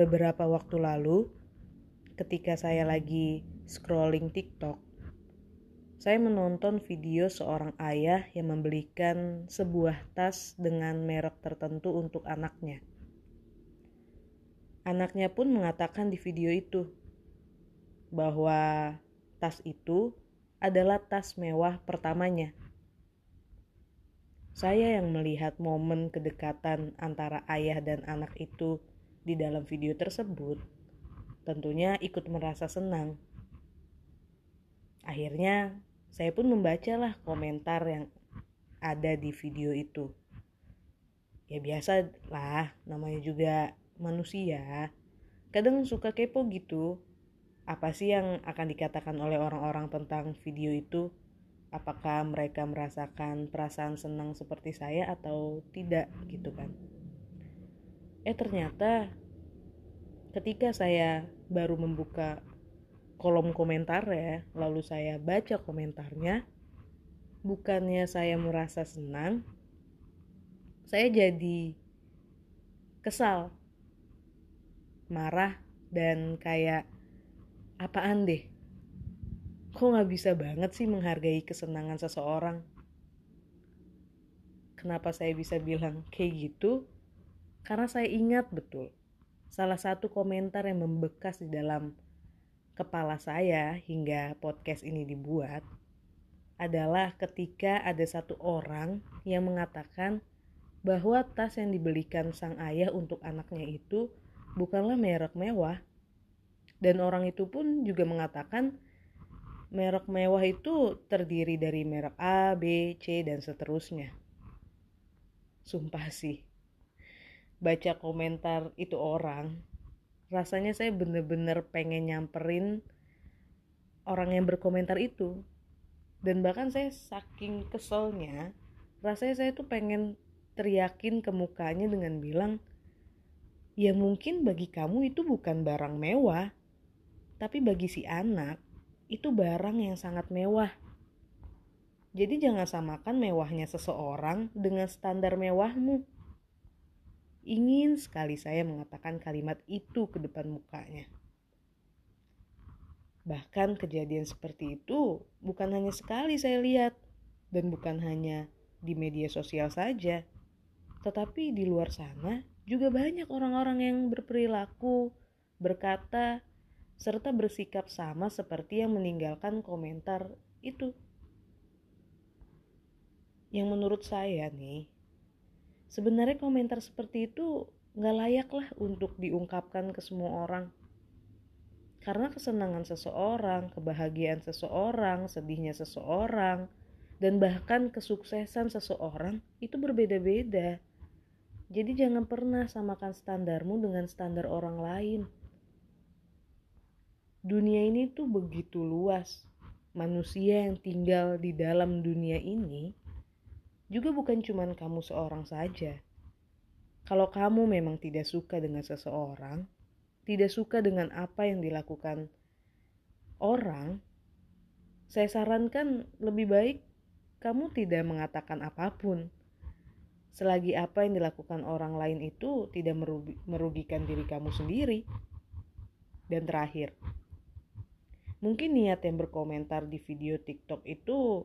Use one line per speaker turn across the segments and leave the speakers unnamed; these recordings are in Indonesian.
Beberapa waktu lalu, ketika saya lagi scrolling TikTok, saya menonton video seorang ayah yang membelikan sebuah tas dengan merek tertentu untuk anaknya. Anaknya pun mengatakan di video itu bahwa tas itu adalah tas mewah pertamanya. Saya yang melihat momen kedekatan antara ayah dan anak itu di dalam video tersebut tentunya ikut merasa senang. Akhirnya saya pun membacalah komentar yang ada di video itu. Ya biasa lah, namanya juga manusia. Kadang suka kepo gitu. Apa sih yang akan dikatakan oleh orang-orang tentang video itu? Apakah mereka merasakan perasaan senang seperti saya atau tidak gitu kan? Eh ternyata ketika saya baru membuka kolom komentar ya, lalu saya baca komentarnya, bukannya saya merasa senang, saya jadi kesal, marah, dan kayak apaan deh. Kok gak bisa banget sih menghargai kesenangan seseorang? Kenapa saya bisa bilang kayak gitu? Karena saya ingat betul, salah satu komentar yang membekas di dalam kepala saya hingga podcast ini dibuat adalah ketika ada satu orang yang mengatakan bahwa tas yang dibelikan sang ayah untuk anaknya itu bukanlah merek mewah. Dan orang itu pun juga mengatakan merek mewah itu terdiri dari merek A, B, C, dan seterusnya. Sumpah sih, baca komentar itu orang rasanya saya bener-bener pengen nyamperin orang yang berkomentar itu dan bahkan saya saking keselnya rasanya saya tuh pengen teriakin ke mukanya dengan bilang ya mungkin bagi kamu itu bukan barang mewah tapi bagi si anak itu barang yang sangat mewah. Jadi jangan samakan mewahnya seseorang dengan standar mewahmu. Ingin sekali saya mengatakan kalimat itu ke depan mukanya. Bahkan kejadian seperti itu bukan hanya sekali saya lihat dan bukan hanya di media sosial saja, tetapi di luar sana juga banyak orang-orang yang berperilaku, berkata, serta bersikap sama seperti yang meninggalkan komentar itu. Yang menurut saya nih, Sebenarnya komentar seperti itu gak layak lah untuk diungkapkan ke semua orang. Karena kesenangan seseorang, kebahagiaan seseorang, sedihnya seseorang, dan bahkan kesuksesan seseorang itu berbeda-beda. Jadi jangan pernah samakan standarmu dengan standar orang lain. Dunia ini tuh begitu luas. Manusia yang tinggal di dalam dunia ini juga bukan cuma kamu seorang saja. Kalau kamu memang tidak suka dengan seseorang, tidak suka dengan apa yang dilakukan orang, saya sarankan lebih baik kamu tidak mengatakan apa pun. Selagi apa yang dilakukan orang lain itu tidak merugikan diri kamu sendiri. Dan terakhir, mungkin niat yang berkomentar di video TikTok itu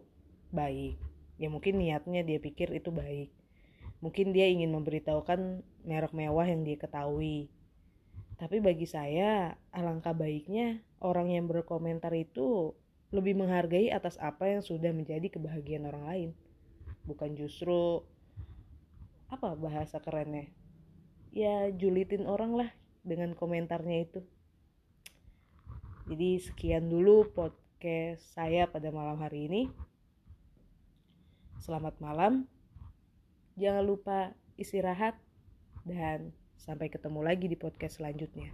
baik. Ya mungkin niatnya dia pikir itu baik. Mungkin dia ingin memberitahukan merek mewah yang dia ketahui. Tapi bagi saya alangkah baiknya orang yang berkomentar itu lebih menghargai atas apa yang sudah menjadi kebahagiaan orang lain. Bukan justru apa bahasa kerennya? Ya julitin orang lah dengan komentarnya itu jadi sekian dulu podcast saya pada malam hari ini Selamat malam. Jangan lupa istirahat dan sampai ketemu lagi di podcast selanjutnya.